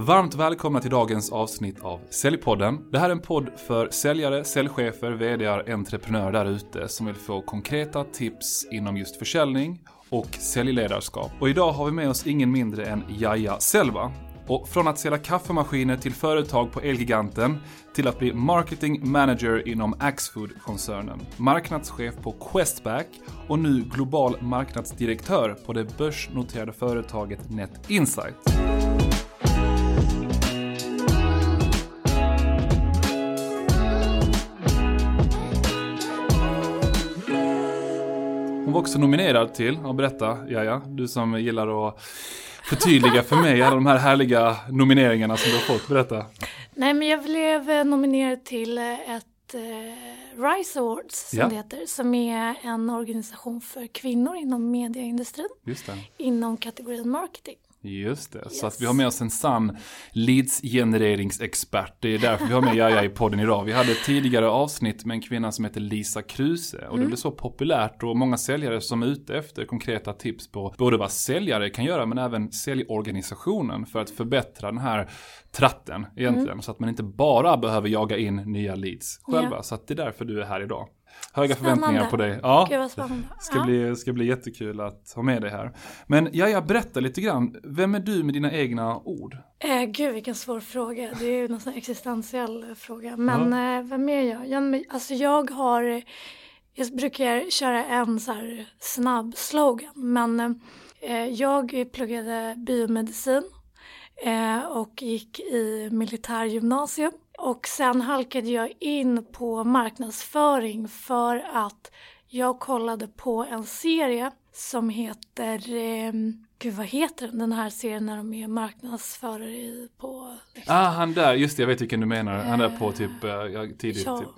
Varmt välkomna till dagens avsnitt av Säljpodden. Det här är en podd för säljare, säljchefer, vdar, entreprenörer där ute som vill få konkreta tips inom just försäljning och säljledarskap. Och idag har vi med oss ingen mindre än Jaja Selva. Och från att sälja kaffemaskiner till företag på Elgiganten till att bli marketing manager inom Axfood-koncernen, marknadschef på Questback och nu global marknadsdirektör på det börsnoterade företaget Net Insight. Hon var också nominerad till, och berätta Jaja, du som gillar att förtydliga för mig alla de här härliga nomineringarna som du har fått, berätta. Nej men jag blev eh, nominerad till eh, ett eh, RISE Awards som Ja. det heter, som är en organisation för kvinnor inom det. inom kategorin marketing. Just det, så Yes. att vi har med oss en sann leads-genereringsexpert. Det är därför vi har med Jaja i podden idag. Vi hade ett tidigare avsnitt med en kvinna som heter Lisa Kruse och det blev så populärt och många säljare som är ute efter konkreta tips på både vad säljare kan göra men även säljorganisationen för att förbättra den här tratten egentligen. Så att man inte bara behöver jaga in nya leads själva. Ja. Så att det är därför du är här idag. Höga Spännande. förväntningar på dig. Ja. Gud. Ska, Ja. bli, ska bli jättekul att ha med dig här. Men ja, jag berätta lite grann. Vem är du med dina egna ord? Eh, gud vilken svår fråga. Det är ju nästan en existentiell fråga. Men eh, vem är jag? jag? Alltså jag har, jag brukar köra en så här snabb slogan. Men eh, jag pluggade biomedicin eh, och gick i militärgymnasium. Och sen halkade jag in på marknadsföring för att jag kollade på en serie som heter, eh, gud vad heter den, den här serien när de är marknadsförare i, på... Ah, han där, just det, jag vet vilken du menar. Han är på typ, eh, ja, tidigt. Ja, typ.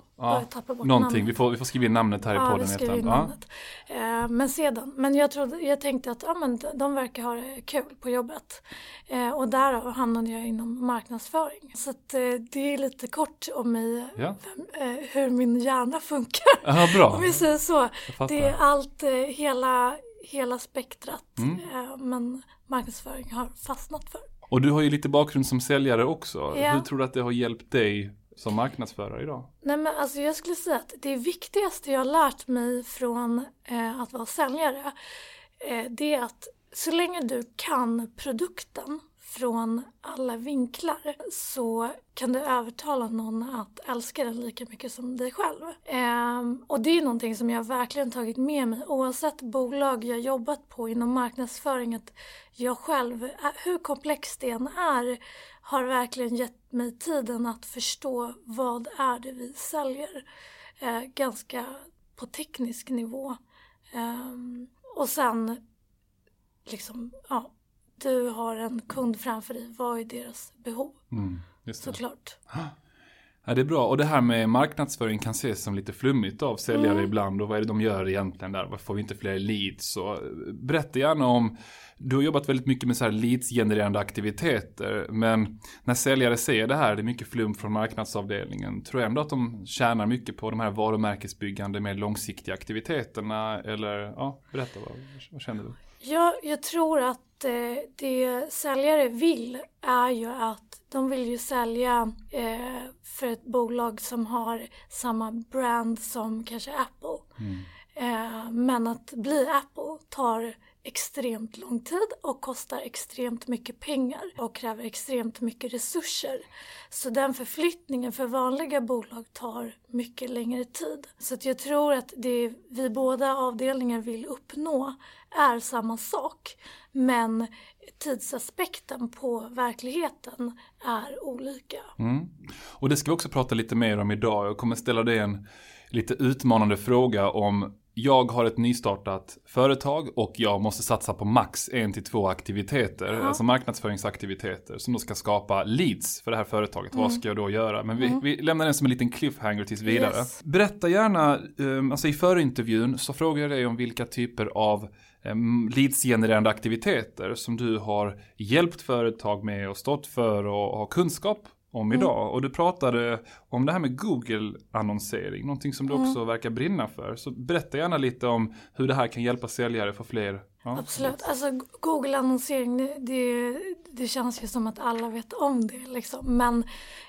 Tappar bort någonting. namnet. Vi får, vi får skriva in namnet här i Ja, podden. vi i skriver namnet. Eh, men sedan, men jag, trodde, jag tänkte att ja, men de- verkar ha det kul på jobbet. Eh, och därav hamnade jag inom marknadsföring. Så att, eh, det är lite kort om mig, Ja, eh, hur min hjärna funkar. ja. ja bra. Om vi säger så. Det är allt, hela, hela spektrat. Mm. Men marknadsföring har fastnat för. Och du har ju lite bakgrund som säljare också. Ja. Hur tror du att det har hjälpt dig som marknadsförare idag? Nej men alltså jag skulle säga att det viktigaste jag har lärt mig från eh, att vara säljare eh, det är att så länge du kan produkten från alla vinklar så kan du övertala någon att älska den lika mycket som dig själv. Eh, och det är någonting som jag verkligen tagit med mig oavsett bolag jag jobbat på inom marknadsföring att jag själv, eh, hur komplext det än är, har verkligen gett mig tiden att förstå vad är det vi säljer. Eh, ganska på teknisk nivå. Ehm, och sen liksom, ja, du har en kund framför dig. Vad är deras behov? Mm. Såklart. Ja, det är bra. Och det här med marknadsföring kan ses som lite flummigt av säljare Mm. ibland. Och vad är det de gör egentligen där? Varför får vi inte fler leads? Så, eh, berätta gärna om, du har jobbat väldigt mycket med så här leads-genererande aktiviteter. Men när säljare ser det här, det är mycket flum från marknadsavdelningen. Tror jag ändå att de tjänar mycket på de här varumärkesbyggande, mer långsiktiga aktiviteterna? Eller, ja, berätta, vad, vad känner du? Jag, jag tror att eh, det säljare vill är ju att de vill ju sälja eh, för ett bolag som har samma brand som kanske Apple. Eh, men att bli Apple tar extremt lång tid och kostar extremt mycket pengar och kräver extremt mycket resurser. Så den förflyttningen för vanliga bolag tar mycket längre tid. Så att jag tror att det vi båda avdelningar vill uppnå är samma sak. Men tidsaspekten på verkligheten är olika. Mm. Och det ska vi också prata lite mer om idag. Jag kommer ställa dig en lite utmanande fråga om jag har ett nystartat företag och jag måste satsa på max en till två aktiviteter, Ja. alltså marknadsföringsaktiviteter som då ska skapa leads för det här företaget. Vad ska jag då göra? Men vi, vi lämnar den som en liten cliffhanger tills vidare. Yes. Berätta gärna, um, alltså i förintervjun så frågar jag dig om vilka typer av um, leadsgenererande aktiviteter som du har hjälpt företag med och stått för och har kunskap om idag. Och du pratade om det här med Google-annonsering, någonting som du också verkar brinna för. Så berätta gärna lite om hur det här kan hjälpa säljare få fler. Ja. Absolut, alltså Google-annonsering det, det, det känns ju som att alla vet om det liksom. Men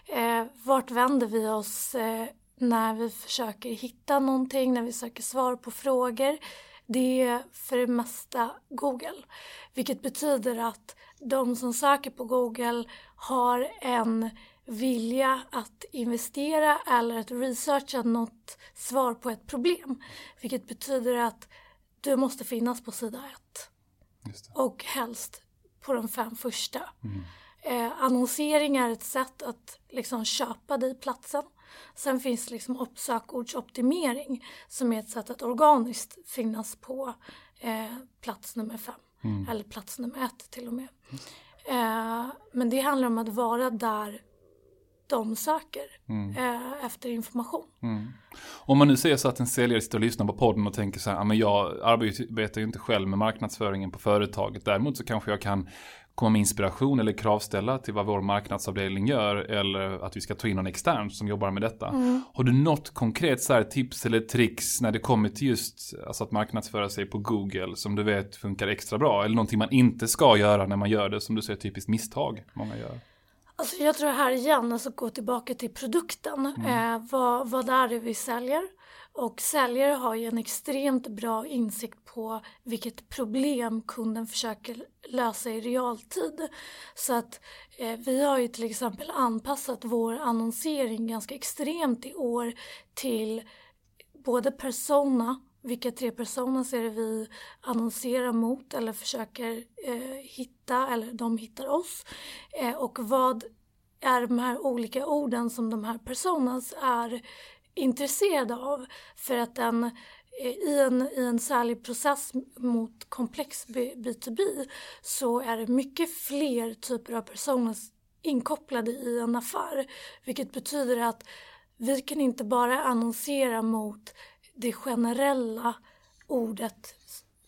eh, vart vänder vi oss eh, när vi försöker hitta någonting, när vi söker svar på frågor? Det är för det mesta Google. Vilket betyder att de som söker på Google har en vilja att investera eller att researcha något svar på ett problem. Vilket betyder att du måste finnas på sida ett. Och helst på de fem första. Mm. Eh, annonsering är ett sätt att liksom köpa dig platsen. Sen finns liksom sökordsoptimering som är ett sätt att organiskt finnas på eh, plats nummer fem. Mm. Eller plats nummer ett till och med. Eh, men det handlar om att vara där de söker mm. eh, efter information. Mm. Om man nu säger så att en säljare sitter och lyssnar på podden och tänker så här, men jag arbetar ju inte själv med marknadsföringen på företaget. Däremot så kanske jag kan komma med inspiration eller kravställa till vad vår marknadsavdelning gör eller att vi ska ta in någon extern som jobbar med detta. Mm. Har du något konkret så här, tips eller tricks när det kommer till just alltså att marknadsföra sig på Google som du vet funkar extra bra eller någonting man inte ska göra när man gör det som du säger typiskt misstag många gör? Alltså jag tror här igen, alltså gå tillbaka till produkten. Mm. Eh, vad, vad är det vi säljer? Och säljare har ju en extremt bra insikt på vilket problem kunden försöker lösa i realtid. Så att eh, vi har ju till exempel anpassat vår annonsering ganska extremt i år till både persona vilka tre personer är det vi annonserar mot eller försöker eh, hitta eller de hittar oss. Eh, och vad är de här olika orden som de här personerna är intresserade av. För att den eh, i en, i en säljprocess mot komplex B2B så är det mycket fler typer av personer inkopplade i en affär. Vilket betyder att vi kan inte bara annonsera mot det generella ordet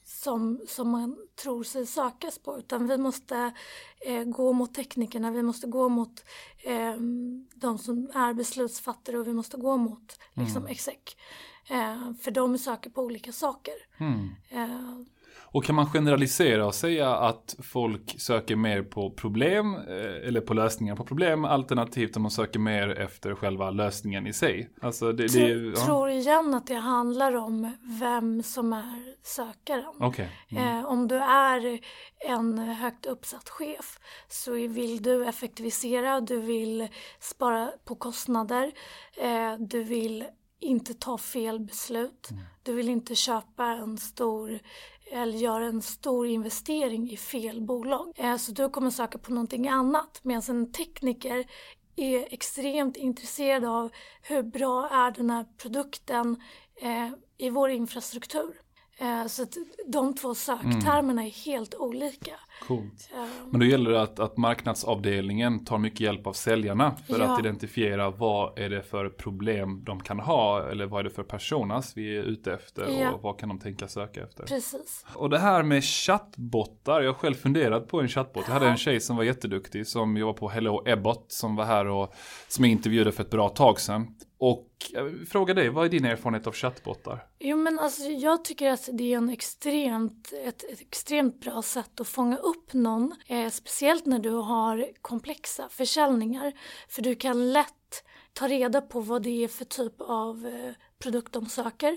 som, som man tror sig sökas på utan vi måste eh, gå mot teknikerna, vi måste gå mot eh, de som är beslutsfattare och vi måste gå mot liksom, mm. exec. Eh, för de söker på olika saker. Mm. Och kan man generalisera och säga att folk söker mer på problem eh, eller på lösningar på problem alternativt om man söker mer efter själva lösningen i sig? Alltså det, det, ja. tror igen att det handlar om vem som är sökaren. Okay. Mm. Eh, om du är en högt uppsatt chef så vill du effektivisera, du vill spara på kostnader, eh, du vill inte ta fel beslut. Mm. Du vill inte köpa en stor eller gör en stor investering i fel bolag. Eh, så du kommer söka på någonting annat medan en tekniker är extremt intresserad av hur bra är den här produkten eh, i vår infrastruktur. Eh, så att de två söktermerna mm. är helt olika. Coolt. Men då gäller det att, att marknadsavdelningen tar mycket hjälp av säljarna för ja. att identifiera vad är det för problem de kan ha eller vad är det för personas vi är ute efter ja. och vad kan de tänka söka efter. Precis. Och det här med chattbottar, jag har själg funderat på en chattbot. Jag hade en tjej som var jätteduktig som jobbar på Hello Ebbot som var här och som jag intervjuade för ett bra tag sedan. Och jag frågar dig, vad är din erfarenhet av chattbottar? Jo men alltså jag tycker att det är en extremt, ett, ett extremt bra sätt att fånga upp någon. Eh, speciellt när du har komplexa försäljningar. För du kan lätt ta reda på vad det är för typ av eh, produkt de söker.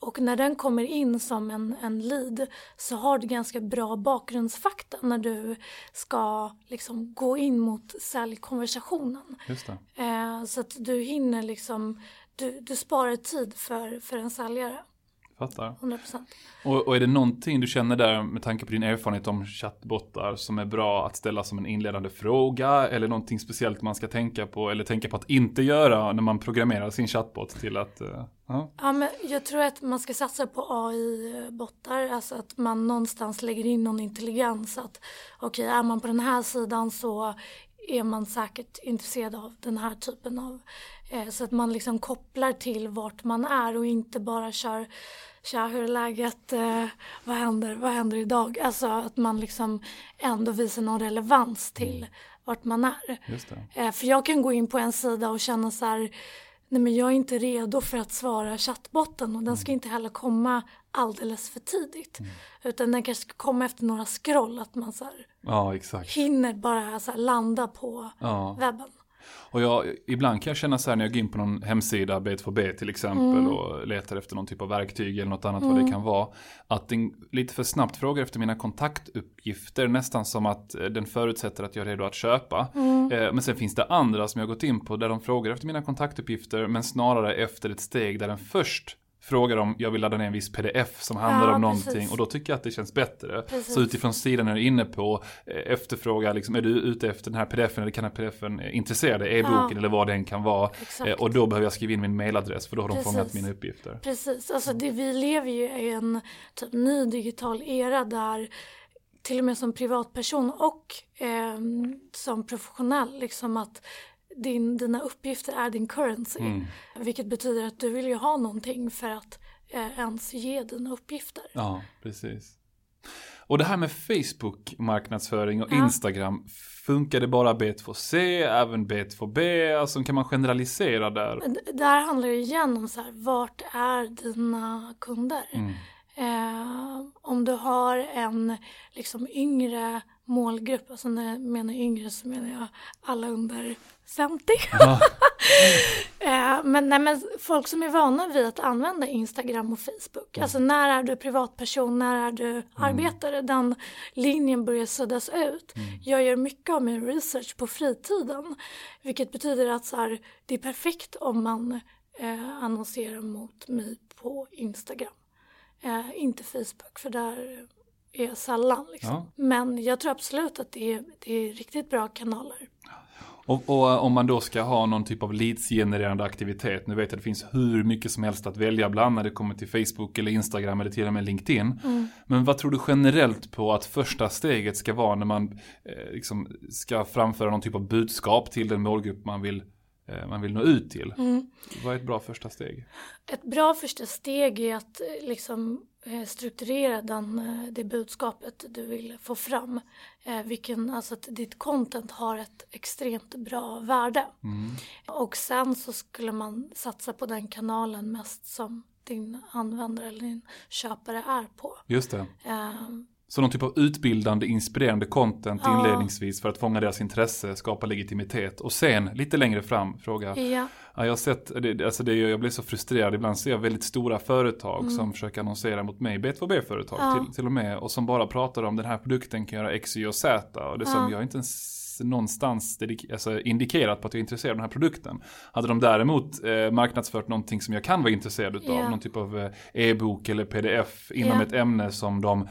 Och när den kommer in som en, en lead så har du ganska bra bakgrundsfakta när du ska liksom gå in mot säljkonversationen. Just eh, så att du hinner liksom, du, du sparar tid för, för en säljare. Fattar. 100%. Och, och, är det någonting du känner där med tanke på din erfarenhet om chattbottar som är bra att ställa som en inledande fråga eller någonting speciellt man ska tänka på eller tänka på att inte göra när man programmerar sin chattbot till att uh, Ja, men jag tror att man ska satsa på AI-bottar, alltså att man någonstans lägger in någon intelligens. Att okej, okay, är man på den här sidan så är man säkert intresserad av den här typen av... Eh, så att man liksom kopplar till vart man är och inte bara kör Tja, hur är läget? Eh, vad händer? Vad händer idag? Alltså att man liksom ändå visar någon relevans till vart man är. Eh, för jag kan gå in på en sida och känna så här, nej men jag är inte redo för att svara chattbotten och den ska inte heller komma alldeles för tidigt. Utan den kanske ska komma efter några scroll, att man så här Ja, hinner bara så landa på Ja. webben. Och jag, ibland kan jag känna så här när jag går in på någon hemsida, B2B till exempel, Mm. och letar efter någon typ av verktyg eller något annat vad det kan vara. Att den lite för snabbt frågar efter mina kontaktuppgifter, nästan som att eh, den förutsätter att jag är redo att köpa. Mm. Eh, Men sen finns det andra som jag gått in på där de frågar efter mina kontaktuppgifter, men snarare efter ett steg där den först frågar om jag vill ladda ner en viss pdf som handlar Ja, om någonting precis. och då tycker jag att det känns bättre. Precis. Så utifrån sidan är inne på eh, efterfråga, liksom, är du ute efter den här pdfen eller kan den här pdfen eh, intressera dig, e-boken Ja. eller vad den kan vara. Exakt. Eh, Och då behöver jag skriva in min mailadress för då har de Precis. fångat mina uppgifter. Precis, alltså det, vi lever ju i en typ ny digital era där till och med som privatperson och ehm, som professionell liksom att din, dina uppgifter är din currency. Mm. Vilket betyder att du vill ju ha någonting för att eh, ens ge dina uppgifter. Ja, precis. Och det här med Facebook-marknadsföring och Ja. Instagram, funkar det bara B2C, även B2B? Alltså kan man generalisera där? Men d- där handlar det igen om så här, vart är dina kunder? Mm. Eh, om du har en liksom yngre målgrupp, alltså när jag menar yngre så menar jag alla under 50. Ja. Eh, men, nej, men folk som är vana vid att använda Instagram och Facebook. Alltså när är du privatperson, när är du arbetare? Den linjen börjar suddas ut. Jag gör mycket av min research på fritiden. Vilket betyder att så här, det är perfekt om man eh, annonserar mot mig på Instagram. Eh, inte Facebook för där är jag sällan. Liksom. Ja. Men jag tror absolut att det är, det är riktigt bra kanaler. Och, och eh, om man då ska ha någon typ av leads-genererande aktivitet, nu vet jag att det finns hur mycket som helst att välja bland när det kommer till Facebook eller Instagram eller till och med LinkedIn. Men vad tror du generellt på att första steget ska vara när man eh, liksom ska framföra någon typ av budskap till den målgrupp man vill, man vill nå ut till? Vad är ett bra första steg? Ett bra första steg är att eh, liksom eh, strukturera den, eh, det budskapet du vill få fram. Eh, Vilken, alltså att ditt content har ett extremt bra värde. Och sen så skulle man satsa på den kanalen mest som din användare eller din köpare är på. Just det. Eh, Så någon typ av utbildande, inspirerande content Ja. inledningsvis för att fånga deras intresse, skapa legitimitet och sen lite längre fram fråga Ja, Ja, jag har sett, alltså det, jag blir så frustrerad, ibland ser jag väldigt stora företag Mm. som försöker annonsera mot mig, B2B-företag Ja. till, till och med, och som bara pratar om den här produkten kan göra X, Y och Z. Och det som, Ja. jag inte ens någonstans alltså indikerat på att jag är intresserad av den här produkten. Hade de däremot eh, marknadsfört någonting som jag kan vara intresserad av, Ja. någon typ av eh, e-bok eller pdf inom Ja. ett ämne som de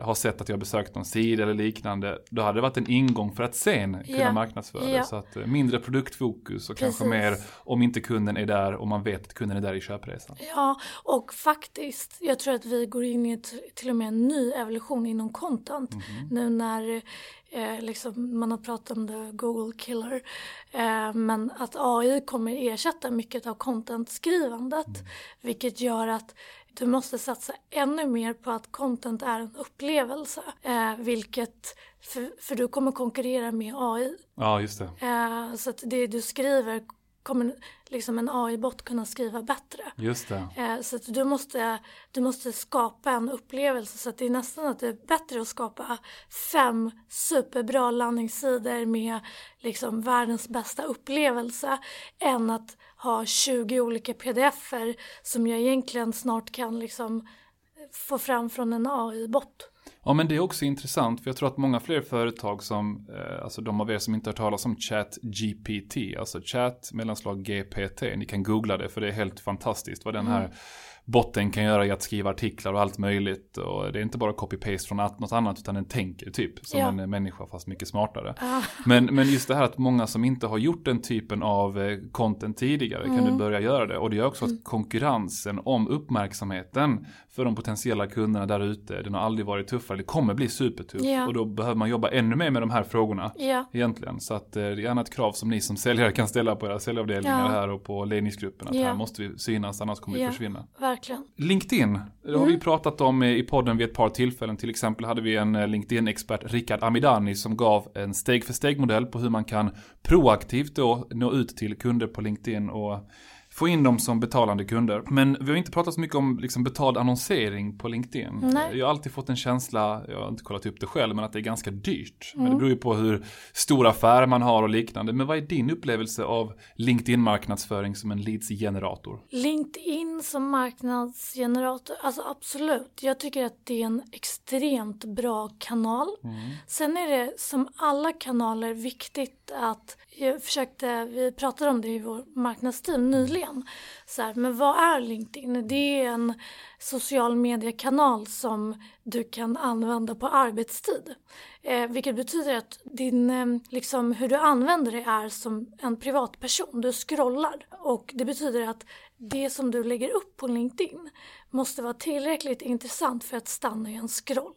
har sett att jag besökt någon sida eller liknande, då hade det varit en ingång för att sen kunna Ja. marknadsföra. Ja. Så att eh, mindre produktfokus och kanske Precis. mer om inte kunden är där och man vet att kunden är där i köpresan. Ja, och faktiskt, jag tror att vi går in i ett, till och med en ny evolution inom content. Nu när eh, liksom man har pratat om the Google killer. Eh, men att AI kommer ersätta mycket av content-skrivandet. Vilket gör att du måste satsa ännu mer på att content är en upplevelse. Eh, vilket, för, för du kommer konkurrera med AI. Ja, just det. Eh, så att det du skriver kommer liksom en AI-bot kunna skriva bättre. Just det. Eh, Så att du måste, du måste skapa en upplevelse så att det är nästan att det är bättre att skapa fem superbra landningssidor med liksom världens bästa upplevelse än att ha 20 olika pdf-er som jag egentligen snart kan liksom få fram från en AI-bot. Ja, men det är också intressant, för jag tror att många fler företag som, eh, alltså de av er som inte har talat om ChatGPT, alltså chat mellanslag GPT, ni kan googla det för det är helt fantastiskt vad den här botten kan göra i att skriva artiklar och allt möjligt. Och det är inte bara copy-paste från något annat, utan den tänker typ som Ja. en människa fast mycket smartare. Ah, Men, men just det här att många som inte har gjort den typen av eh, content tidigare kan Mm. nu börja göra det. Och det gör också att konkurrensen om uppmärksamheten för de potentiella kunderna där ute, den har aldrig varit tuffare. Det kommer bli supertuff. Ja. Och då behöver man jobba ännu mer med de här frågorna. ja, Egentligen. Så att eh, det är gärna ett krav som ni som säljare kan ställa på era säljavdelningar Ja. här och på ledningsgruppen. Att här måste vi synas, annars kommer vi försvinna. Verkligen. LinkedIn, det har vi pratat om i podden vid ett par tillfällen. Till exempel hade vi en eh, LinkedIn-expert, Rickard Amidani, som gav en steg för steg-modell på hur man kan proaktivt då nå ut till kunder på LinkedIn och få in dem som betalande kunder. Men vi har inte pratat så mycket om liksom betald annonsering på LinkedIn. Nej. Jag har alltid fått en känsla, jag har inte kollat upp det själv, men att det är ganska dyrt. Men det Mm. beror ju på hur stor affär man har och liknande. Men vad är din upplevelse av LinkedIn-marknadsföring som en leads-generator? LinkedIn som marknadsgenerator, alltså absolut. Jag tycker att det är en extremt bra kanal. Sen är det som alla kanaler viktigt att, jag försökte, vi pratade om det i vår marknadsteam nyligen. Så här, men vad är LinkedIn? Det är en social mediekanal som du kan använda på arbetstid. Eh, vilket betyder att din, eh, liksom, hur du använder det är som en privatperson. Du scrollar och det betyder att det som du lägger upp på LinkedIn måste vara tillräckligt intressant för att stanna i en scroll.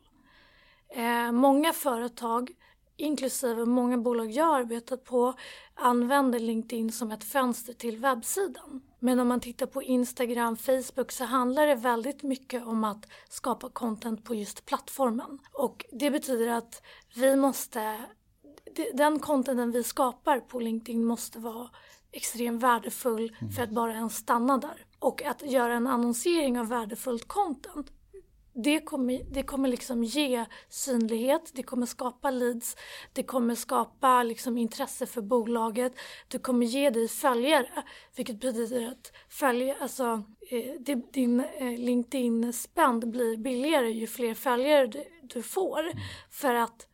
Eh, många företag, inklusive många bolag jag arbetat på, använder LinkedIn som ett fönster till webbsidan. Men om man tittar på Instagram, Facebook så handlar det väldigt mycket om att skapa content på just plattformen. Och det betyder att vi måste, den contenten vi skapar på LinkedIn måste vara extremt värdefull för att bara ens stanna där. Och att göra en annonsering av värdefullt content det kommer, det kommer liksom ge synlighet, det kommer skapa leads, det kommer skapa liksom intresse för bolaget, det kommer ge dig följare, vilket betyder att följa, alltså, eh, din eh, LinkedIn-spend blir billigare ju fler följare du, du får. För att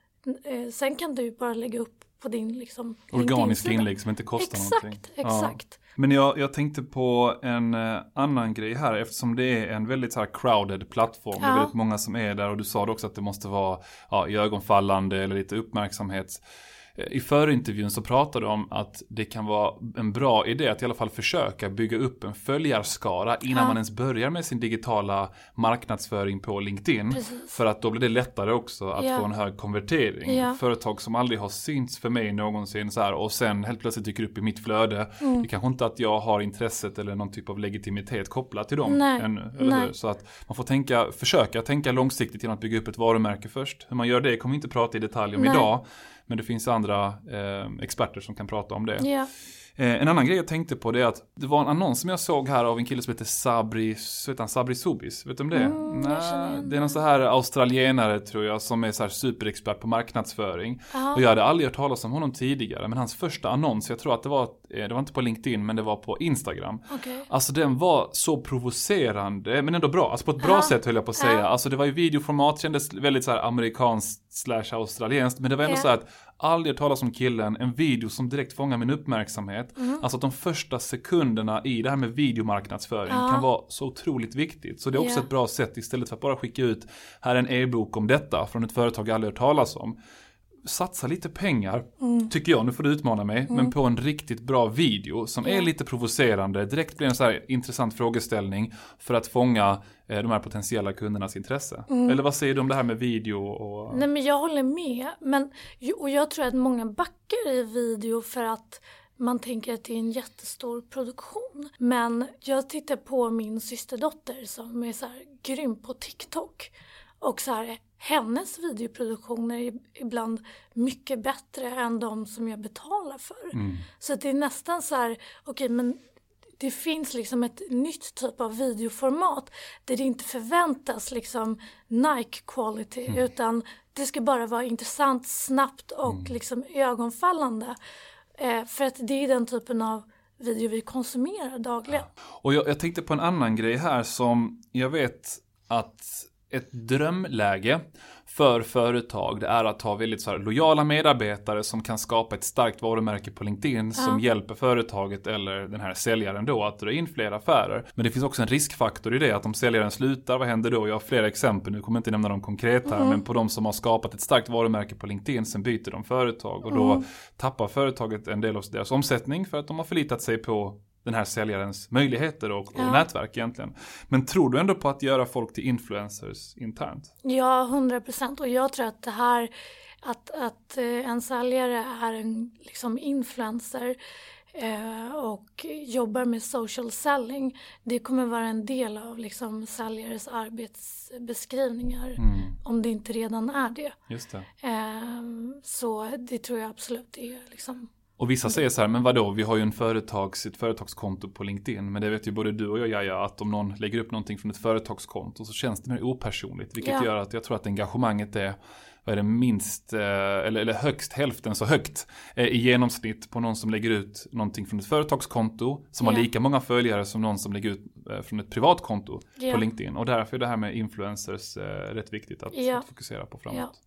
eh, sen kan du bara lägga upp på din liksom, Organiska inlägg som inte kostar Exakt, någonting. exakt. Men jag, jag tänkte på en eh, annan grej här eftersom det är en väldigt så här crowded plattform. Det är Ja. väldigt många som är där och du sa också att det måste vara ja, iögonfallande eller lite uppmärksamhet. I förintervjun så pratade du om att det kan vara en bra idé att i alla fall försöka bygga upp en följarskara innan Ja. man ens börjar med sin digitala marknadsföring på LinkedIn. Precis. För att då blir det lättare också att Ja. få en hög konvertering. Ja. Företag som aldrig har synts för mig någonsin så här och sen helt plötsligt dyker upp i mitt flöde. Mm. Det kanske inte att jag har intresset eller någon typ av legitimitet kopplat till dem Nej. ännu. Eller Nej. hur? Så att man får tänka, försöka tänka långsiktigt genom att bygga upp ett varumärke först. Hur man gör det kommer vi inte prata i detalj om Nej. idag. Men det finns andra eh, experter som kan prata om det. Ja. Eh, en annan grej jag tänkte på det är att det var en annons som jag såg här av en kille som heter Sabri, så heter han Sabri Subis. Vet du om det? Mm, igen det är någon så här australienare tror jag som är så här superexpert på marknadsföring. Ja. Och jag hade aldrig hört talas om honom tidigare. Men hans första annons, jag tror att det var, eh, det var inte på LinkedIn men det var på Instagram. Okej. Alltså den var så provocerande, men ändå bra. Alltså på ett bra Ja. sätt höll jag på att säga. Ja. Alltså det var ju videoformat, kändes väldigt så här amerikanskt slash australienskt. Men det var ändå Ja. så att aldrig hört talas om killen, en video som direkt fångar min uppmärksamhet. Mm. Alltså att de första sekunderna i det här med videomarknadsföring Ja. kan vara så otroligt viktigt. Så det är också Ja. ett bra sätt istället för att bara skicka ut, här är en e-bok om detta från ett företag jag aldrig hört talas om. Satsa lite pengar, Mm. tycker jag, nu får du utmana mig, men på en riktigt bra video som är lite provocerande, direkt blir en så här intressant frågeställning för att fånga eh, de här potentiella kundernas intresse. Eller vad säger du om det här med video och... Mm. Nej men jag håller med. Men, och jag tror att många backar i video för att man tänker att det är en jättestor produktion. Men jag tittar på min systerdotter som är så här grym på TikTok. Och så här, hennes videoproduktioner är ibland mycket bättre än de som jag betalar för. Mm. Så att det är nästan så här, okej men det finns liksom ett nytt typ av videoformat där det inte förväntas liksom Nike quality utan det ska bara vara intressant, snabbt och liksom ögonfallande. Eh, för att det är den typen av video vi konsumerar dagligen. Och jag, jag tänkte på en annan grej här som jag vet att ett drömläge för företag det är att ha väldigt så här lojala medarbetare som kan skapa ett starkt varumärke på LinkedIn som hjälper företaget eller den här säljaren då att dra in fler affärer. Men det finns också en riskfaktor i det att om säljaren slutar, vad händer då? Jag har flera exempel, nu kommer jag inte nämna dem konkret här, men på de som har skapat ett starkt varumärke på LinkedIn, sen byter de företag och då tappar företaget en del av deras omsättning för att de har förlitat sig på den här säljarens möjligheter och, och Ja. nätverk egentligen. Men tror du ändå på att göra folk till influencers internt? Ja, hundra procent. Och jag tror att det här att, att eh, en säljare är en liksom influencer eh, och jobbar med social selling. Det kommer vara en del av liksom säljares arbetsbeskrivningar Mm. om det inte redan är det. Just det. Eh, så det tror jag absolut är liksom Och vissa säger så här, men vadå, vi har ju en företags, ett företagskonto på LinkedIn. Men det vet ju både du och jag, Jaja, att om någon lägger upp någonting från ett företagskonto så känns det mer opersonligt. Vilket Ja. gör att jag tror att engagemanget är, vad är det, minst, eh, eller, eller högst hälften så högt eh, i genomsnitt på någon som lägger ut någonting från ett företagskonto som har Ja. lika många följare som någon som lägger ut eh, från ett privatkonto Ja. på LinkedIn. Och därför är det här med influencers rätt viktigt att, att fokusera på framåt.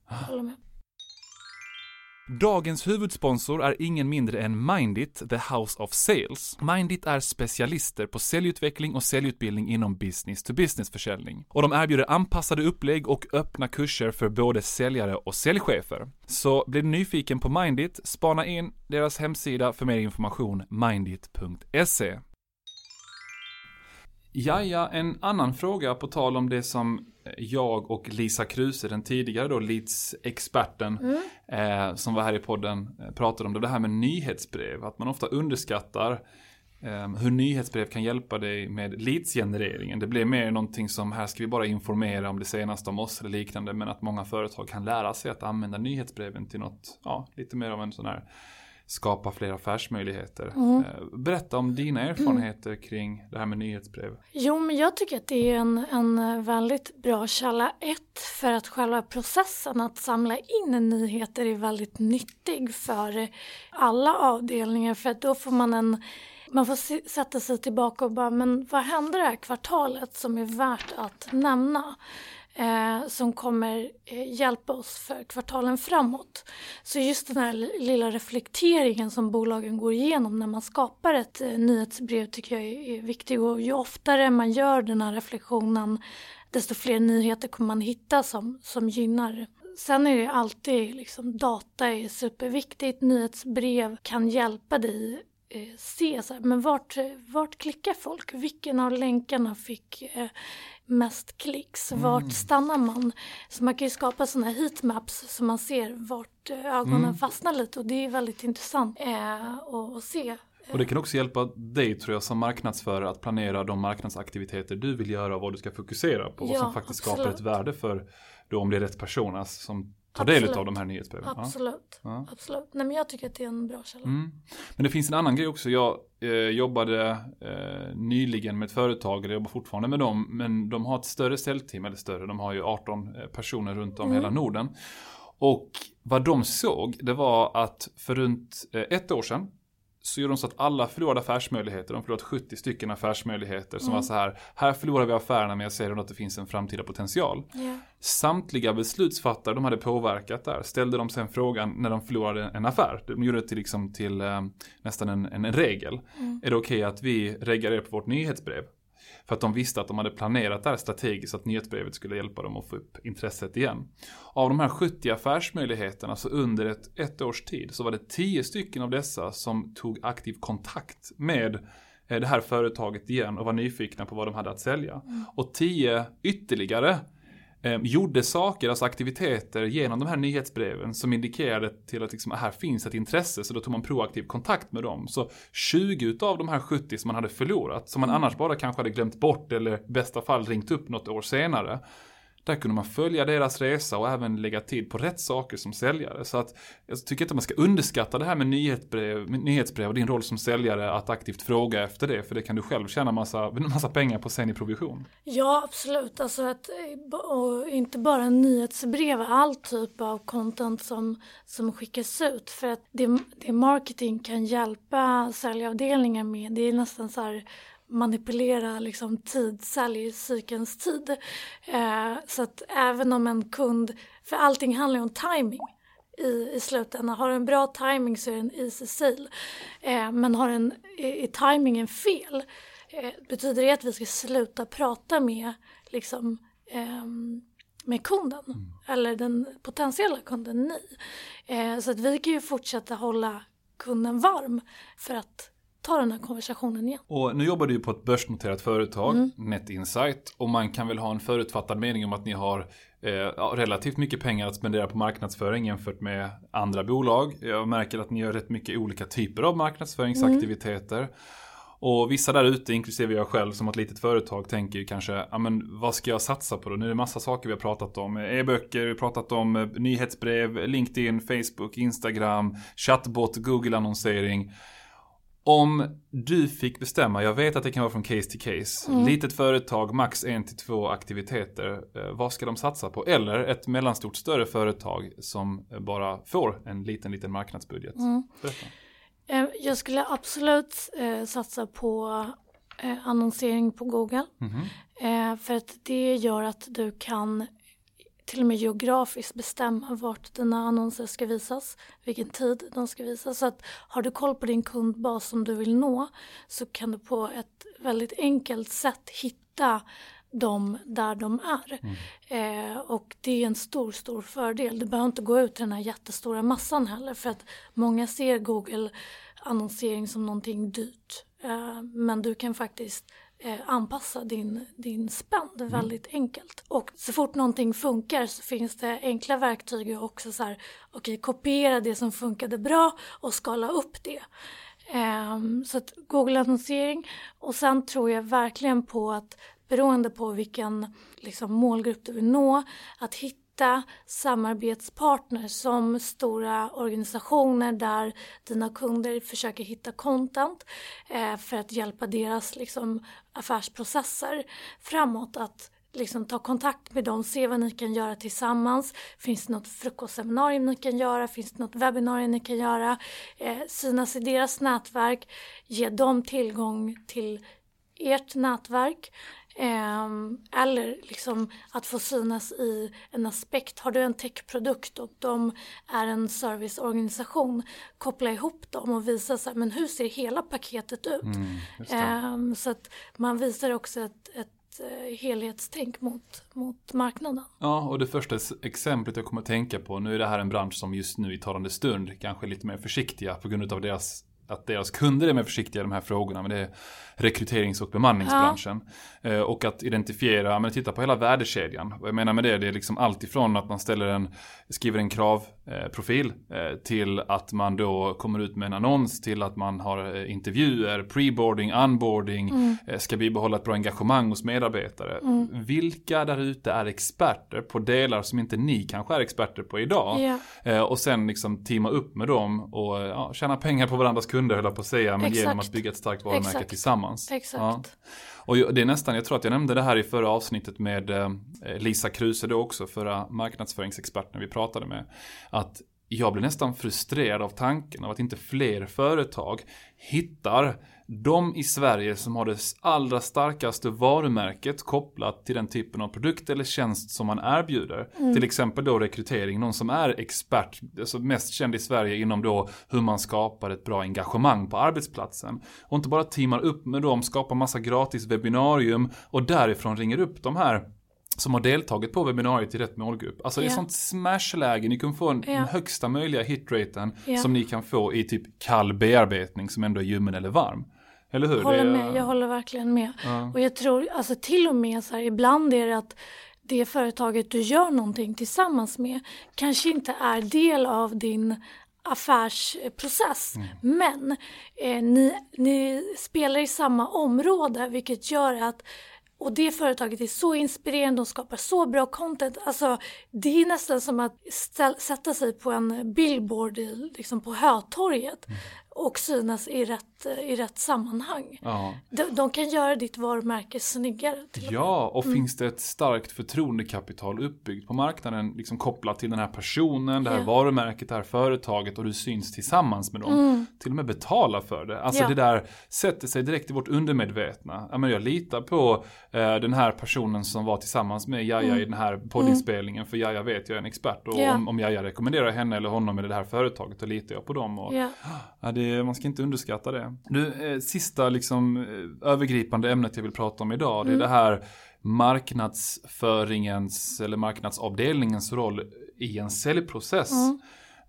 Dagens huvudsponsor är ingen mindre än Mindit, the House of Sales. Mindit är specialister på säljutveckling och säljutbildning inom business to business försäljning. Och de erbjuder anpassade upplägg och öppna kurser för både säljare och säljchefer. Så blir du nyfiken på Mindit, spana in deras hemsida för mer information, mindit.se. Jaja, en annan fråga på tal om det som jag och Lisa Kruse, den tidigare då Leeds-experten, eh, som var här i podden, eh, pratade om. Det, det här med nyhetsbrev. Att man ofta underskattar eh, hur nyhetsbrev kan hjälpa dig med leadsgenereringen. Det blir mer någonting som här ska vi bara informera om det senaste om oss eller liknande. Men att många företag kan lära sig att använda nyhetsbreven till något, ja, lite mer av en sån här skapa fler affärsmöjligheter. Eh, Berätta om dina erfarenheter kring det här med nyhetsbrev. Jo, men jag tycker att det är en, en väldigt bra källa. Ett, för att själva processen att samla in nyheter är väldigt nyttig för alla avdelningar. För att då får man en man får sätta sig tillbaka och bara, men vad hände det här kvartalet som är värt att nämna? Eh, som kommer eh, hjälpa oss för kvartalen framåt. Så just den här lilla reflekteringen som bolagen går igenom när man skapar ett eh, nyhetsbrev tycker jag är, är viktig. Och ju oftare man gör den här reflektionen desto fler nyheter kommer man hitta som, som gynnar. Sen är det alltid liksom data är superviktigt. Nyhetsbrev kan hjälpa dig se så här, men vart, vart klickar folk? Vilken av länkarna fick eh, mest klicks? Vart stannar man? Så man kan ju skapa sådana heatmaps så man ser vart eh, ögonen fastnar lite och det är väldigt intressant eh, att, se. Och det kan också hjälpa dig tror jag som marknadsförare att planera de marknadsaktiviteter du vill göra och vad du ska fokusera på. och Ja, som faktiskt skapar absolut. ett värde för då om det är rätt personer som tar del av de här nyhetsbreven. Absolut. Ja. Absolut. Nej men jag tycker att det är en bra källa. Mm. Men det finns en annan grej också. Jag eh, jobbade eh, nyligen med ett företag, eller jobbar fortfarande med dem, men de har ett större säljteam, eller större, de har ju 18 eh, personer runt om Mm. hela Norden. Och vad de såg, det var att för runt eh, ett år sedan så gjorde de så att alla förlorade affärsmöjligheter, de förlorade 70 stycken affärsmöjligheter som Mm. var så här, här förlorar vi affärerna men jag ser ändå att det finns en framtida potential. Ja. Samtliga beslutsfattare de hade påverkat där ställde de sen frågan när de förlorade en affär. De gjorde det till, liksom, till eh, nästan en, en, en regel. Är det okej att vi reagerar på vårt nyhetsbrev? För att de visste att de hade planerat det här strategiskt att nyhetsbrevet skulle hjälpa dem att få upp intresset igen. Av de här 70 affärsmöjligheterna så under ett, ett års tid så var det 10 stycken av dessa som tog aktiv kontakt med eh, det här företaget igen och var nyfikna på vad de hade att sälja. Och 10 ytterligare eh, gjorde saker, alltså aktiviteter genom de här nyhetsbreven som indikerade till att liksom, här finns ett intresse, så då tog man proaktiv kontakt med dem. Så 20 utav de här 70 som man hade förlorat, som man annars bara kanske hade glömt bort eller i bästa fall ringt upp något år senare, där kunde man följa deras resa och även lägga tid på rätt saker som säljare. Så att jag tycker inte man ska underskatta det här med nyhetsbrev, med nyhetsbrev och din roll som säljare att aktivt fråga efter det. För det kan du själv tjäna massa, massa pengar på sen i provision. Ja, absolut. Alltså att, och inte bara nyhetsbrev, all typ av content som, som skickas ut. För att det, det marketing kan hjälpa säljavdelningar med, det är nästan så här manipulera liksom tid, säljcykelns tid. Eh, så att även om en kund, för allting handlar ju om timing i, i slutändan. Har du en bra timing så är det en easy sale. Eh, men har en, är, är timingen fel eh, betyder det att vi ska sluta prata med liksom ehm, med kunden eller den potentiella kunden ni. Eh, så att vi kan ju fortsätta hålla kunden varm för att ta den här konversationen igen. Och nu jobbar du ju på ett börsnoterat företag, Net Insight, och man kan väl ha en förutfattad mening om att ni har eh, relativt mycket pengar att spendera på marknadsföring jämfört med andra bolag. Jag märker att ni gör rätt mycket olika typer av marknadsföringsaktiviteter. Mm. Och vissa där ute, inklusive jag själv som ett litet företag, tänker ju kanske, ja men vad ska jag satsa på då? Nu är det massa saker vi har pratat om. E-böcker, vi har pratat om eh, nyhetsbrev, LinkedIn, Facebook, Instagram, chatbot, Google-annonsering. Om du fick bestämma, jag vet att det kan vara från case till case. Mm. Litet företag, max en till två aktiviteter. Eh, vad ska de satsa på? Eller ett mellanstort större företag som bara får en liten, liten marknadsbudget. Mm. Eh, jag skulle absolut eh, satsa på eh, annonsering på Google. Mm -hmm. för att det gör att du kan till och med geografiskt bestämma vart dina annonser ska visas, vilken tid de ska visas. Så att har du koll på din kundbas som du vill nå så kan du på ett väldigt enkelt sätt hitta dem där de är. Mm. Eh, och det är en stor, stor fördel. Du behöver inte gå ut till den här jättestora massan heller för att många ser Google annonsering som någonting dyrt. Eh, men du kan faktiskt anpassa din, din spänd mm. väldigt enkelt. Och så fort någonting funkar så finns det enkla verktyg och också så här, okay, kopiera det som funkade bra och skala upp det. Um, så att Google-annonsering och sen tror jag verkligen på att beroende på vilken liksom, målgrupp du vill nå, att hitta samarbetspartners som stora organisationer där dina kunder försöker hitta content eh, för att hjälpa deras liksom, affärsprocesser framåt. Att liksom ta kontakt med dem, se vad ni kan göra tillsammans. Finns det något frukostseminarium ni kan göra? Finns det något webbinarium ni kan göra? Eh, synas i deras nätverk, ge dem tillgång till ert nätverk. Eh, eller liksom att få synas i en aspekt. Har du en techprodukt och de är en serviceorganisation, koppla ihop dem och visa så här, men hur ser hela paketet ut? Mm, eh, så att man visar också ett, ett eh, helhetstänk mot, mot marknaden. Ja, och det första exemplet jag kommer att tänka på, nu är det här en bransch som just nu i talande stund kanske är lite mer försiktiga på grund av deras att deras kunder är mer försiktiga i de här frågorna. Men det är rekryterings och bemanningsbranschen. Ja. Eh, och att identifiera, men titta på hela värdekedjan. Vad jag menar med det, det är liksom allt ifrån att man ställer en, skriver en kravprofil eh, till att man då kommer ut med en annons till att man har eh, intervjuer, preboarding, onboarding, mm. ska bibehålla ett bra engagemang hos medarbetare. Mm. Vilka där ute är experter på delar som inte ni kanske är experter på idag? Yeah. Och sen liksom teama upp med dem och ja, tjäna pengar på varandras kunder höll jag på att säga, men Exakt. genom att bygga ett starkt varumärke Exakt. tillsammans. Exakt. Ja. Och det är nästan, jag tror att jag nämnde det här i förra avsnittet med eh, Lisa Kruse då också, förra marknadsföringsexperten vi pratade med. Att jag blir nästan frustrerad av tanken av att inte fler företag hittar de i Sverige som har det allra starkaste varumärket kopplat till den typen av produkt eller tjänst som man erbjuder. Mm. Till exempel då rekrytering, någon som är expert, alltså mest känd i Sverige inom då hur man skapar ett bra engagemang på arbetsplatsen. Och inte bara teamar upp med dem, skapar massa gratis webbinarium och därifrån ringer upp de här som har deltagit på webbinariet i rätt målgrupp. Alltså yeah. det är sånt smashläge, ni kan få den yeah. högsta möjliga hitraten yeah. som ni kan få i typ kall bearbetning som ändå är ljummen eller varm. Eller hur? Håller med, jag håller verkligen med. Ja. Och jag tror, alltså till och med så här, ibland är det att det företaget du gör någonting tillsammans med kanske inte är del av din affärsprocess. Mm. Men eh, ni, ni spelar i samma område vilket gör att och det företaget är så inspirerande, de skapar så bra content. Alltså, det är nästan som att ställa, sätta sig på en billboard liksom på Hötorget. Mm och synas i rätt, i rätt sammanhang. Ja. De, de, kan göra ditt varumärke snyggare. ja, och mm. finns det ett starkt förtroendekapital uppbyggt på marknaden liksom kopplat till den här personen, det här yeah. varumärket, det här företaget och du syns tillsammans med dem. Mm. Till och med betala för det. Alltså ja. det där sätter sig direkt i vårt undermedvetna. Jag, menar, jag litar på eh, den här personen som var tillsammans med Jaja mm. i den här poddinspelningen mm. för Jaja vet jag är en expert och om, om Jaja rekommenderar henne eller honom eller det här företaget då litar jag på dem. Och, ja, det, man ska inte underskatta det. Nu, eh, sista liksom, eh, övergripande ämnet jag vill prata om idag, det är mm. det här marknadsföringens eller marknadsavdelningens roll i en säljprocess. Mm.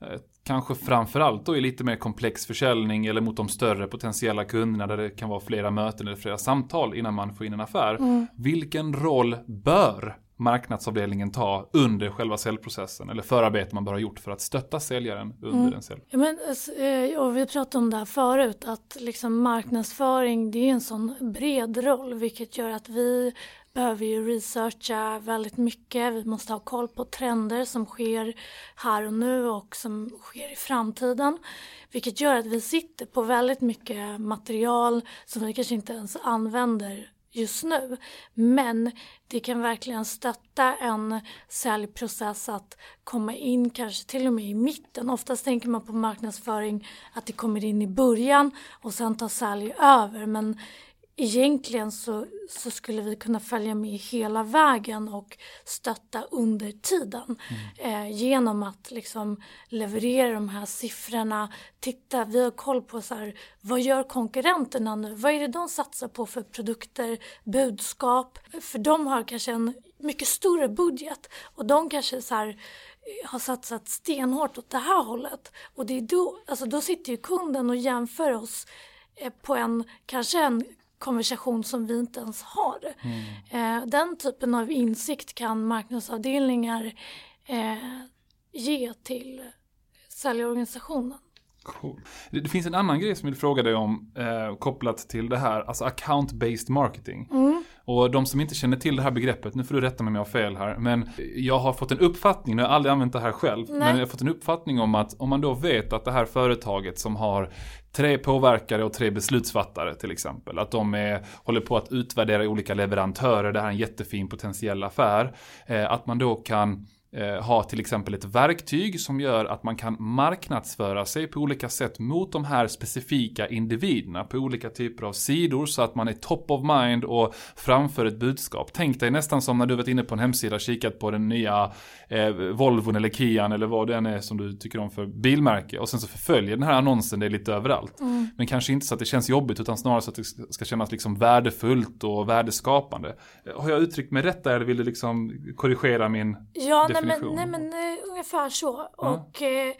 Eh, kanske framförallt då i lite mer komplex försäljning eller mot de större potentiella kunderna där det kan vara flera möten eller flera samtal innan man får in en affär. Mm. Vilken roll bör marknadsavdelningen ta under själva säljprocessen? Eller förarbete man bara har gjort för att stötta säljaren under Mm. en sälj? Ja, men, alltså, eh, och vi pratade om det här förut att liksom marknadsföring det är en sån bred roll vilket gör att vi behöver ju researcha väldigt mycket. Vi måste ha koll på trender som sker här och nu och som sker i framtiden. Vilket gör att vi sitter på väldigt mycket material som vi kanske inte ens använder just nu. Men det kan verkligen stötta en säljprocess att komma in kanske till och med i mitten. Oftast tänker man på marknadsföring att det kommer in i början och sen tar sälj över. Men egentligen så, så skulle vi kunna följa med hela vägen och stötta under tiden. Eh, genom att liksom leverera de här siffrorna. Titta, vi har koll på så här, vad gör konkurrenterna nu? Vad är det de satsar på för produkter, budskap? För de har kanske en mycket större budget och de kanske så här eh, har satsat stenhårt åt det här hållet. Och det är då, alltså då sitter ju kunden och jämför oss eh, på en, kanske en konversation som vi inte ens har. Eh, den typen av insikt kan marknadsavdelningar eh, ge till säljorganisationen. Cool. Det, finns en annan grej som jag vill fråga dig om eh, kopplat till det här, alltså account-based marketing. Och de som inte känner till det här begreppet, nu får du rätta mig om jag har fel här, men jag har fått en uppfattning, nu har jag aldrig använt det här själv, Nej. men jag har fått en uppfattning om att om man då vet att det här företaget som har tre påverkare och tre beslutsfattare till exempel, att de är, håller på att utvärdera olika leverantörer, det här är en jättefin potentiell affär, eh, att man då kan ha till exempel ett verktyg som gör att man kan marknadsföra sig på olika sätt mot de här specifika individerna på olika typer av sidor så att man är top of mind och framför ett budskap. Tänk dig nästan som när du varit inne på en hemsida och kikat på den nya eh, Volvon eller Kian eller vad det än är som du tycker om för bilmärke och sen så förföljer den här annonsen det lite överallt. Men kanske inte så att det känns jobbigt utan snarare så att det ska kännas liksom värdefullt och värdeskapande. Har jag uttryckt mig rätt där eller vill du liksom korrigera min Ja, nej men, definition. nej, men eh, ungefär så. Och eh,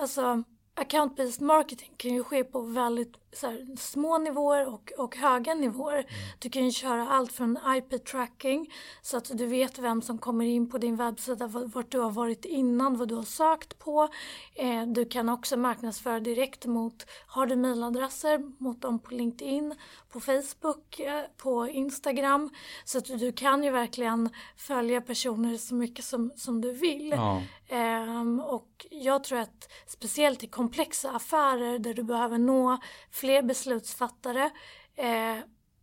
alltså, account-based marketing kan ju ske på väldigt här, små nivåer och, och höga nivåer. Du kan ju köra allt från IP-tracking så att du vet vem som kommer in på din webbsida, vart du har varit innan, vad du har sökt på. Eh, du kan också marknadsföra direkt mot, har du mailadresser, mot dem på LinkedIn, på Facebook, eh, på Instagram. Så att du kan ju verkligen följa personer så mycket som, som du vill. Ja. Um, och jag tror att speciellt i komplexa affärer där du behöver nå fler beslutsfattare eh,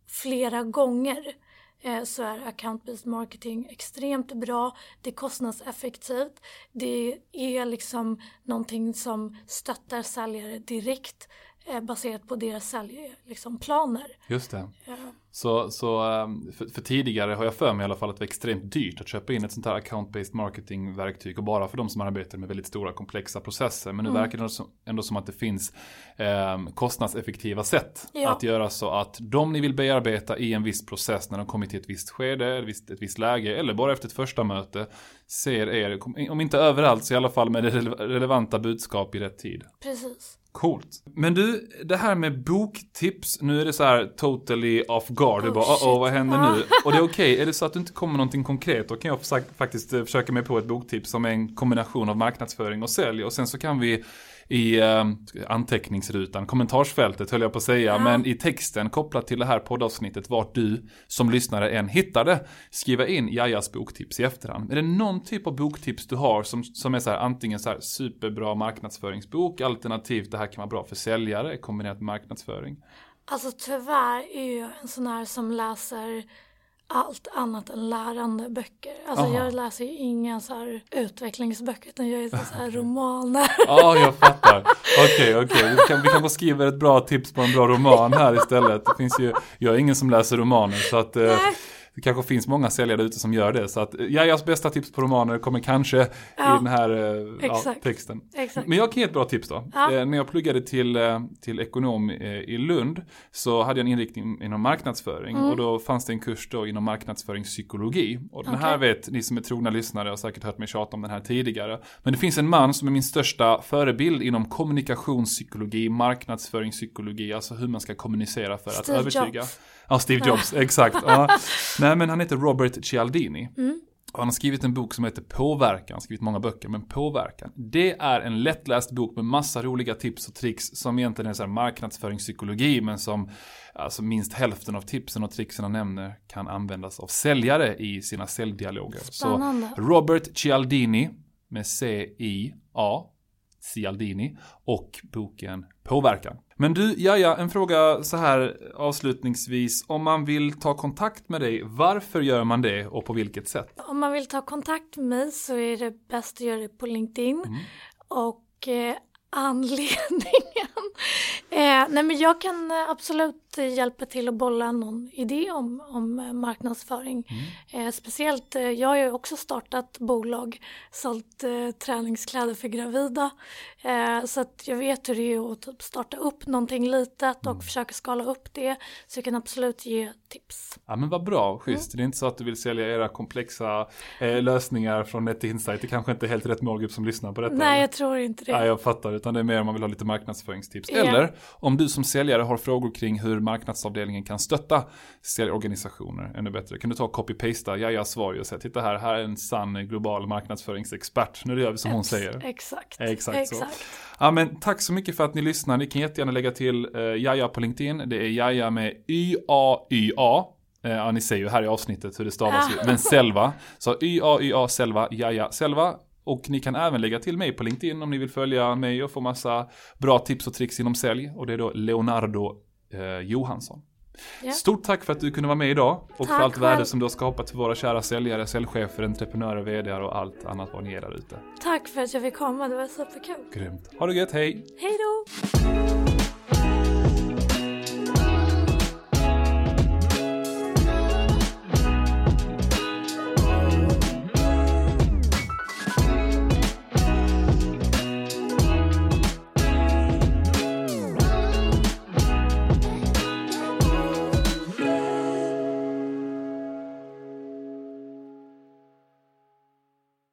flera gånger eh, så är account-based marketing extremt bra. Det är kostnadseffektivt. Det är liksom någonting som stöttar säljare direkt baserat på deras säljplaner. Liksom, planer. Just det. Ja. Så, så ehm, för, för tidigare har jag för mig i alla fall att det var extremt dyrt att köpa in ett sånt här account-based marketing-verktyg och bara för de som arbetar med väldigt stora komplexa processer. Men nu Mm. verkar det som, ändå som att det finns ehm, kostnadseffektiva sätt Ja. att göra så att de ni vill bearbeta i en viss process när de kommit till ett visst skede, ett visst, ett visst läge eller bara efter ett första möte ser er, om inte överallt så i alla fall med det rele- relevanta budskap i rätt tid. Precis. Coolt. Men du, det här med boktips, nu är det så här totally off guard. du Oh, bara, oh, oh, vad händer nu? Och det är okej, är det så att du inte kommer någonting konkret, då kan jag försöka- faktiskt eh, försöka mig på ett boktips som är en kombination av marknadsföring och sälj. Och sen så kan vi i eh, anteckningsrutan, kommentarsfältet höll jag på att säga, Ja. men i texten kopplat till det här poddavsnittet, vart du som lyssnare än hittade, skriva in Jajas boktips i efterhand. Är det någon typ av boktips du har som, som är så här, antingen så här superbra marknadsföringsbok, alternativt det här kan vara bra för säljare kombinerat med marknadsföring? Alltså tyvärr är jag en sån här som läser allt annat än lärande böcker. Alltså Aha. jag läser ju inga så här utvecklingsböcker utan jag är så här romaner. Ja, jag fattar. Okej, okej. Vi, kan, vi kan få skriva ett bra tips på en bra roman här istället. Det finns ju, jag är ingen som läser romaner så att eh, Nej. Det kanske finns många säljare ute som gör det. Så att Jajas bästa tips på romaner kommer kanske i Ja, den här eh, ja, texten. Exakt. Men jag kan ge ett bra tips då. Ja. Eh, när jag pluggade till, eh, till ekonom eh, i Lund så hade jag en inriktning inom marknadsföring Mm. och då fanns det en kurs då inom marknadsföringspsykologi. Och den här Okej. vet ni som är trogna lyssnare har säkert hört mig tjata om den här tidigare. Men det finns en man som är min största förebild inom kommunikationspsykologi, marknadsföringspsykologi, alltså hur man ska kommunicera för Steve att övertyga. Jobs. Ja, Steve Jobs, exakt. Ja. Nej, men han heter Robert Cialdini. Mm. Han har skrivit en bok som heter Påverkan, han har skrivit många böcker, men Påverkan. Det är en lättläst bok med massa roliga tips och tricks som egentligen är så här marknadsföringspsykologi, men som alltså minst hälften av tipsen och tricksen han nämner kan användas av säljare i sina säljdialoger. Spännande. Så Robert Cialdini med C-I-A Cialdini och boken Påverkan. Men du, Jaja, en fråga så här avslutningsvis. Om man vill ta kontakt med dig, varför gör man det och på vilket sätt? Om man vill ta kontakt med mig så är det bäst att göra det på LinkedIn. Mm. Och eh, anledningen. Eh, nej men jag kan eh, absolut hjälpa till att bolla någon idé om, om eh, marknadsföring. Mm. Eh, speciellt, eh, jag har ju också startat bolag, sålt eh, träningskläder för gravida. Eh, så att jag vet hur det är att typ starta upp någonting litet och Mm. försöka skala upp det. Så jag kan absolut ge tips. Ja men vad bra, schysst. Det är inte så att du vill sälja era komplexa eh, lösningar från Net Insight. Det kanske inte är helt rätt målgrupp som lyssnar på detta. Nej, eller? jag tror inte det. Ja, jag fattar, utan det är mer om man vill ha lite marknadsföringstips. Ja. Eller om du som säljare har frågor kring hur marknadsavdelningen kan stötta säljorganisationer ännu bättre. Kan du ta och copy-pasta Jajas svar och säga titta här, här är en sann global marknadsföringsexpert. Nu gör vi som hon Ex- säger. Exakt. Exakt så. Ja men tack så mycket för att ni lyssnar. Ni kan jättegärna lägga till eh, Jaja på LinkedIn. Det är Jaja med Y-A-Y-A. Eh, ja, ni ser ju här i avsnittet hur det stavas ju. Men Selva. Så Y-A-Y-A Selva, Jaja Selva. Och ni kan även lägga till mig på LinkedIn om ni vill följa mig och få massa bra tips och tricks inom sälj. Och det är då Leonardo eh, Johansson. Ja. Stort tack för att du kunde vara med idag och för Tack allt värde som du har skapat för våra kära säljare, säljchefer, entreprenörer, vdar och allt annat vad ni är där ute. Tack för att jag fick komma, det var superkul. Grymt. Ha det gött, hej! Hej då!